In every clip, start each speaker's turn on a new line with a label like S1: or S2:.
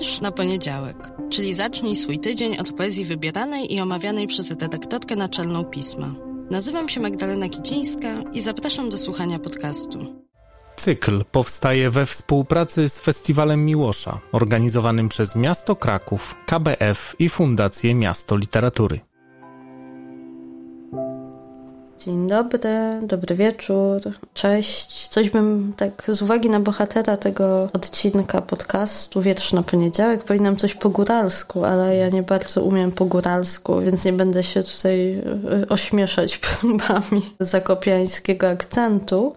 S1: Wiersz na poniedziałek, czyli zacznij swój tydzień od poezji wybieranej i omawianej przez redaktorkę naczelną pisma. Nazywam się Magdalena Kicińska i zapraszam do słuchania podcastu.
S2: Cykl powstaje we współpracy z Festiwalem Miłosza, organizowanym przez Miasto Kraków, KBF i Fundację Miasto Literatury.
S3: Dzień dobry, dobry wieczór, cześć. Coś bym tak z uwagi na bohatera tego odcinka podcastu Wietrz na poniedziałek powinnam coś po góralsku, ale ja nie bardzo umiem po góralsku, więc nie będę się tutaj y, ośmieszać próbami zakopiańskiego akcentu.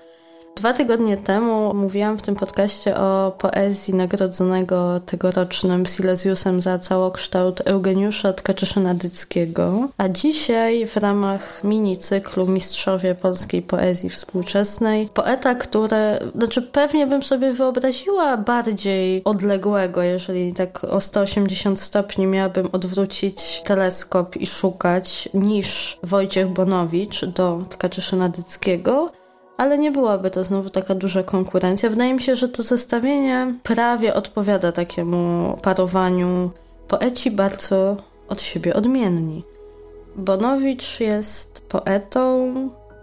S3: Dwa tygodnie temu mówiłam w tym podcaście o poezji nagrodzonego tegorocznym Silesiusem za całokształt Eugeniusza Tkaczyszyna-Dyckiego, a dzisiaj w ramach mini cyklu Mistrzowie Polskiej Poezji Współczesnej. Poeta, który, znaczy pewnie bym sobie wyobraziła bardziej odległego, jeżeli tak o 180 stopni miałabym odwrócić teleskop i szukać, niż Wojciech Bonowicz do Tkachyszyna-Dyckiego, ale nie byłaby to znowu taka duża konkurencja. Wydaje mi się, że to zestawienie prawie odpowiada takiemu parowaniu. Poeci bardzo od siebie odmienni. Bonowicz jest poetą,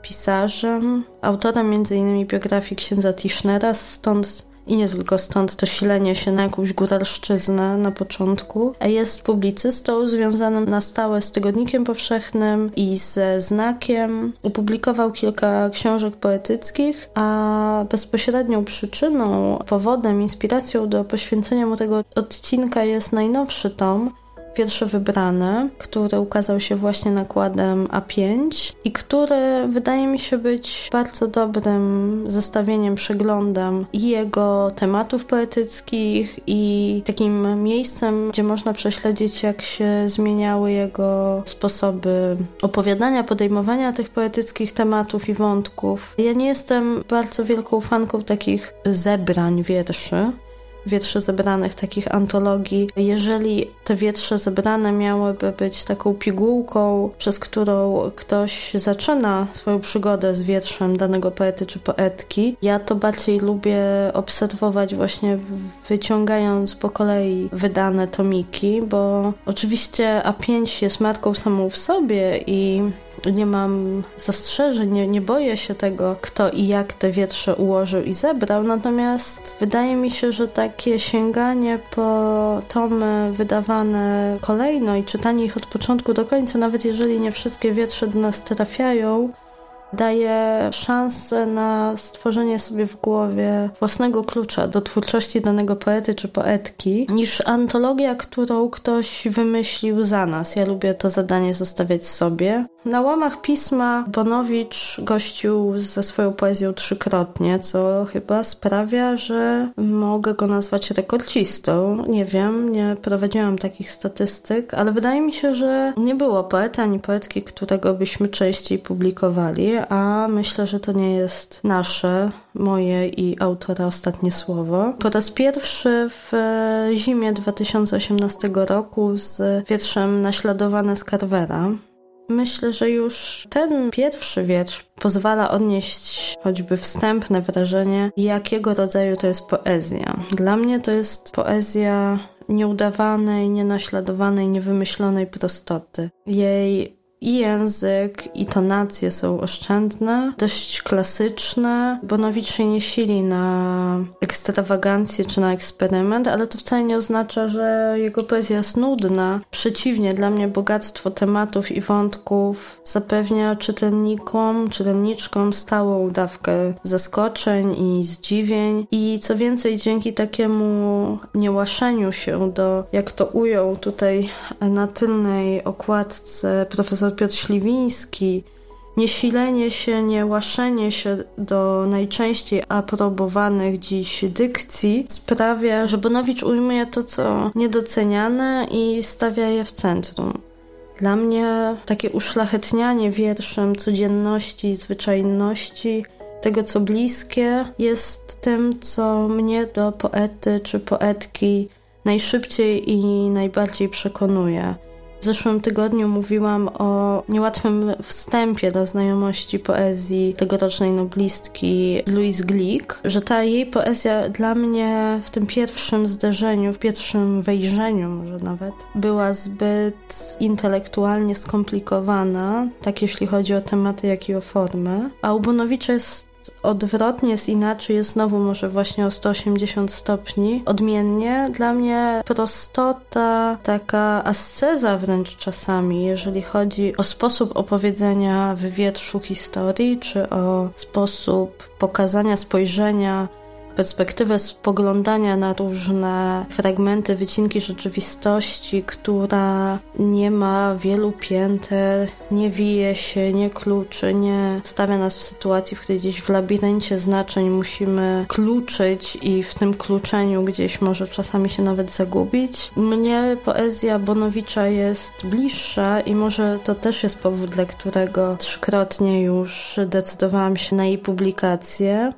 S3: pisarzem, autorem m.in. biografii księdza Tischnera, stąd i nie tylko stąd to silenie się na jakąś góralszczyznę na początku. Jest publicystą związanym na stałe z Tygodnikiem Powszechnym i ze Znakiem. Opublikował kilka książek poetyckich, a bezpośrednią przyczyną, powodem, inspiracją do poświęcenia mu tego odcinka jest najnowszy tom, Pierwsze wybrane, który ukazał się właśnie nakładem A5 i który wydaje mi się być bardzo dobrym zestawieniem, przeglądem i jego tematów poetyckich i takim miejscem, gdzie można prześledzić, jak się zmieniały jego sposoby opowiadania, podejmowania tych poetyckich tematów i wątków. Ja nie jestem bardzo wielką fanką takich zebrań wierszy, wietrze zebranych, takich antologii. Jeżeli te wietrze zebrane miałyby być taką pigułką, przez którą ktoś zaczyna swoją przygodę z wietrzem danego poety czy poetki, ja to bardziej lubię obserwować właśnie wyciągając po kolei wydane tomiki, bo oczywiście A5 jest marką samą w sobie i nie mam zastrzeżeń, nie, nie boję się tego, kto i jak te wietrze ułożył i zebrał, natomiast wydaje mi się, że takie sięganie po tomy wydawane kolejno i czytanie ich od początku do końca, nawet jeżeli nie wszystkie wietrze do nas trafiają, daje szansę na stworzenie sobie w głowie własnego klucza do twórczości danego poety czy poetki, niż antologia, którą ktoś wymyślił za nas. Ja lubię to zadanie zostawiać sobie. Na łamach pisma Bonowicz gościł ze swoją poezją trzykrotnie, co chyba sprawia, że mogę go nazwać rekordzistą. Nie wiem, nie prowadziłam takich statystyk, ale wydaje mi się, że nie było poeta ani poetki, którego byśmy częściej publikowali, a myślę, że to nie jest nasze, moje i autora ostatnie słowo. Po raz pierwszy w zimie 2018 roku z wierszem Naśladowane z Carvera Myślę, że już ten pierwszy wiersz pozwala odnieść choćby wstępne wrażenie, jakiego rodzaju to jest poezja. Dla mnie to jest poezja nieudawanej, nienaśladowanej, niewymyślonej prostoty. Jej i język, i tonacje są oszczędne, dość klasyczne. Bonowicz się nie sili na ekstrawagancję czy na eksperyment, ale to wcale nie oznacza, że jego poezja jest nudna. Przeciwnie, dla mnie bogactwo tematów i wątków zapewnia czytelnikom, czytelniczkom stałą dawkę zaskoczeń i zdziwień. I co więcej, dzięki takiemu niełaszeniu się do, jak to ujął tutaj na tylnej okładce profesor profesor Piotr Śliwiński, niesilenie się, nie łaszenie się do najczęściej aprobowanych dziś dykcji sprawia, że Bonowicz ujmuje to, co niedoceniane i stawia je w centrum. Dla mnie takie uszlachetnianie wierszem codzienności, zwyczajności, tego co bliskie, jest tym, co mnie do poety czy poetki najszybciej i najbardziej przekonuje. W zeszłym tygodniu mówiłam o niełatwym wstępie do znajomości poezji tegorocznej noblistki Louise Glick, że ta jej poezja dla mnie w tym pierwszym zderzeniu, w pierwszym wejrzeniu może nawet, była zbyt intelektualnie skomplikowana, tak jeśli chodzi o tematy, jak i o formę. A u Bonowicza jest odwrotnie, jest inaczej, jest znowu może właśnie o 180 stopni. Odmiennie dla mnie prostota, taka asceza wręcz czasami, jeżeli chodzi o sposób opowiedzenia w historii, czy o sposób pokazania spojrzenia perspektywę spoglądania na różne fragmenty, wycinki rzeczywistości, która nie ma wielu pięter, nie wije się, nie kluczy, nie stawia nas w sytuacji, w której gdzieś w labiryncie znaczeń musimy kluczyć i w tym kluczeniu gdzieś może czasami się nawet zagubić. Mnie poezja Bonowicza jest bliższa i może to też jest powód, dla którego trzykrotnie już decydowałam się na jej publikację.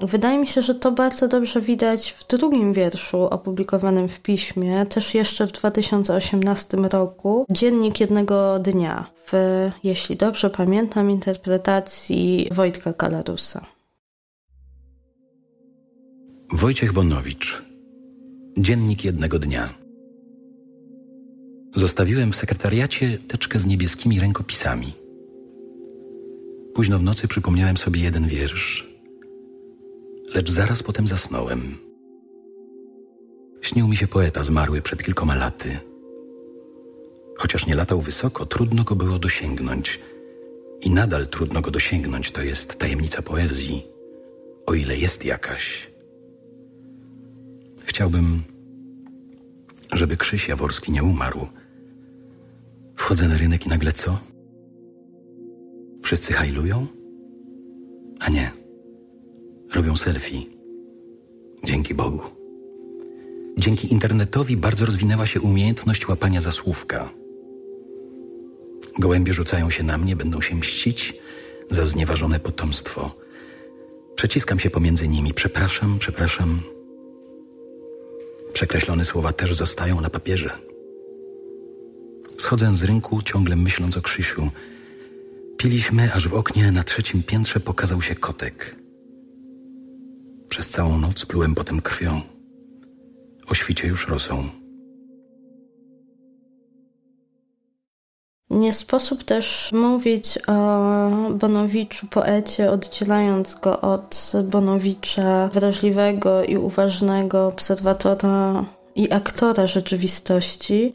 S3: Wydaje mi się, że to bardzo dobrze widać w drugim wierszu opublikowanym w piśmie, też jeszcze w 2018 roku, Dziennik jednego dnia, w, jeśli dobrze pamiętam, interpretacji Wojtka Kalarusa.
S4: Wojciech Bonowicz. Dziennik jednego dnia. Zostawiłem w sekretariacie teczkę z niebieskimi rękopisami. Późno w nocy przypomniałem sobie jeden wiersz – lecz zaraz potem zasnąłem. Śnił mi się poeta zmarły przed kilkoma laty. Chociaż nie latał wysoko, trudno go było dosięgnąć. I nadal trudno go dosięgnąć, to jest tajemnica poezji, o ile jest jakaś. Chciałbym, żeby Krzyś Jaworski nie umarł. Wchodzę na rynek i nagle co? Wszyscy hajlują? A nie robią selfie. Dzięki Bogu. Dzięki internetowi bardzo rozwinęła się umiejętność łapania za słówka. Gołębie rzucają się na mnie, będą się mścić za znieważone potomstwo. Przeciskam się pomiędzy nimi. Przepraszam, przepraszam. Przekreślone słowa też zostają na papierze. Schodzę z rynku, ciągle myśląc o Krzysiu. Piliśmy, aż w oknie na trzecim piętrze pokazał się kotek. Przez całą noc plułem potem krwią. O świcie już rosą.
S3: Nie sposób też mówić o Bonowiczu, poecie, oddzielając go od Bonowicza, wrażliwego i uważnego obserwatora i aktora rzeczywistości,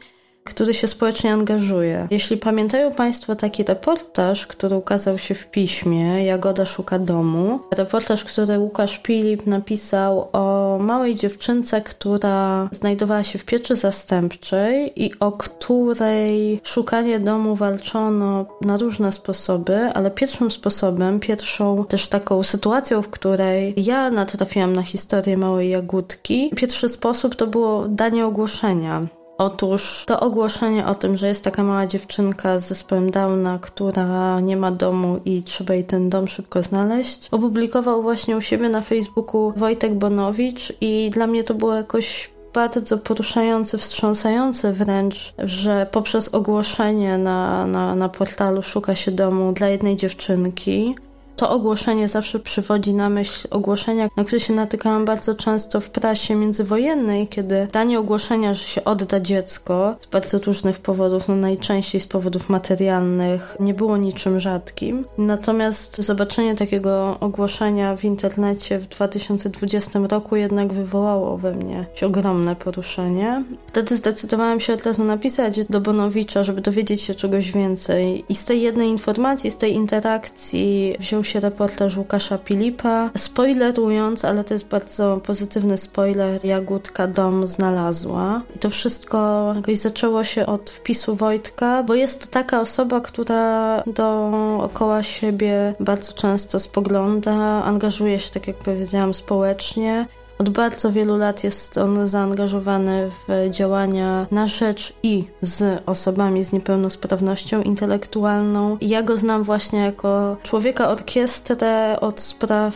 S3: który się społecznie angażuje. Jeśli pamiętają Państwo taki reportaż, który ukazał się w piśmie Jagoda szuka domu, reportaż, który Łukasz Pilip napisał o małej dziewczynce, która znajdowała się w pieczy zastępczej i o której szukanie domu walczono na różne sposoby, ale pierwszym sposobem, pierwszą też taką sytuacją, w której ja natrafiłam na historię małej Jagódki, pierwszy sposób to było danie ogłoszenia Otóż to ogłoszenie o tym, że jest taka mała dziewczynka z zespołem Downa, która nie ma domu i trzeba jej ten dom szybko znaleźć, opublikował właśnie u siebie na Facebooku Wojtek Bonowicz i dla mnie to było jakoś bardzo poruszające, wstrząsające wręcz, że poprzez ogłoszenie na, na, na portalu szuka się domu dla jednej dziewczynki, to ogłoszenie zawsze przywodzi na myśl ogłoszenia, na które się natykałam bardzo często w prasie międzywojennej, kiedy danie ogłoszenia, że się odda dziecko z bardzo różnych powodów, no najczęściej z powodów materialnych, nie było niczym rzadkim. Natomiast zobaczenie takiego ogłoszenia w internecie w 2020 roku jednak wywołało we mnie ogromne poruszenie. Wtedy zdecydowałam się od razu napisać do Bonowicza, żeby dowiedzieć się czegoś więcej. I z tej jednej informacji, z tej interakcji wziął się reportaż Łukasza Pilipa. Spoilerując, ale to jest bardzo pozytywny spoiler, Jagódka dom znalazła. I to wszystko jakoś zaczęło się od wpisu Wojtka, bo jest to taka osoba, która dookoła siebie bardzo często spogląda, angażuje się, tak jak powiedziałam, społecznie. Od bardzo wielu lat jest on zaangażowany w działania na rzecz i z osobami z niepełnosprawnością intelektualną. Ja go znam właśnie jako człowieka orkiestrę od spraw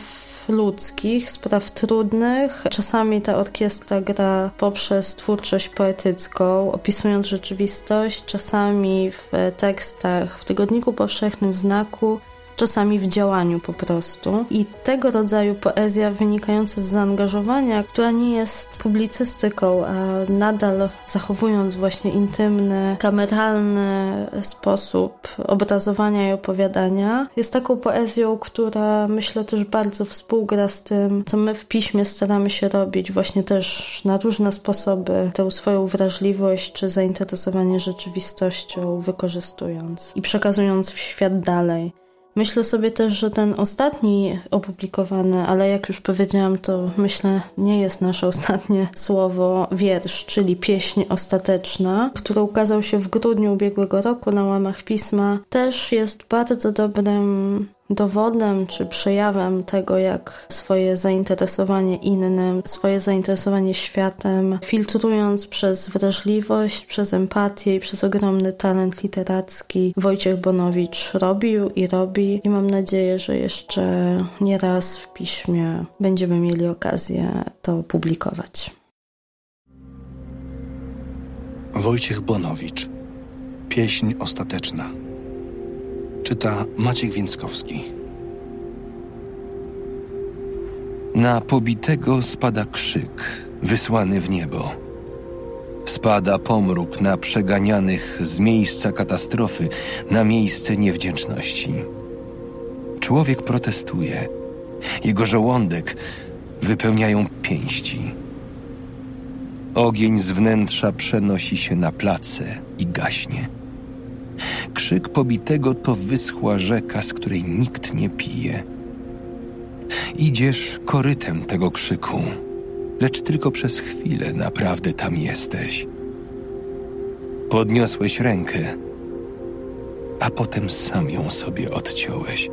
S3: ludzkich, spraw trudnych. Czasami ta orkiestra gra poprzez twórczość poetycką, opisując rzeczywistość, czasami w tekstach w Tygodniku Powszechnym, w Znaku, czasami w działaniu po prostu. I tego rodzaju poezja wynikająca z zaangażowania, która nie jest publicystyką, a nadal zachowując właśnie intymny, kameralny sposób obrazowania i opowiadania, jest taką poezją, która myślę też bardzo współgra z tym, co my w piśmie staramy się robić, właśnie też na różne sposoby tę swoją wrażliwość czy zainteresowanie rzeczywistością wykorzystując i przekazując w świat dalej. Myślę sobie też, że ten ostatni opublikowany, ale jak już powiedziałam, to myślę nie jest nasze ostatnie słowo, wiersz, czyli pieśń ostateczna, który ukazał się w grudniu ubiegłego roku na łamach pisma, też jest bardzo dobrym dowodem czy przejawem tego, jak swoje zainteresowanie innym, swoje zainteresowanie światem, filtrując przez wrażliwość, przez empatię i przez ogromny talent literacki, Wojciech Bonowicz robił i robi i mam nadzieję, że jeszcze nie raz w piśmie będziemy mieli okazję to publikować.
S5: Wojciech Bonowicz. Pieśń ostateczna. Czyta Maciek Więckowski.
S6: Na pobitego spada krzyk, wysłany w niebo. Spada pomruk na przeganianych z miejsca katastrofy na miejsce niewdzięczności. Człowiek protestuje. Jego żołądek wypełniają pięści. Ogień z wnętrza przenosi się na place i gaśnie. Krzyk pobitego to wyschła rzeka, z której nikt nie pije. Idziesz korytem tego krzyku, lecz tylko przez chwilę naprawdę tam jesteś. Podniosłeś rękę, a potem sam ją sobie odciąłeś.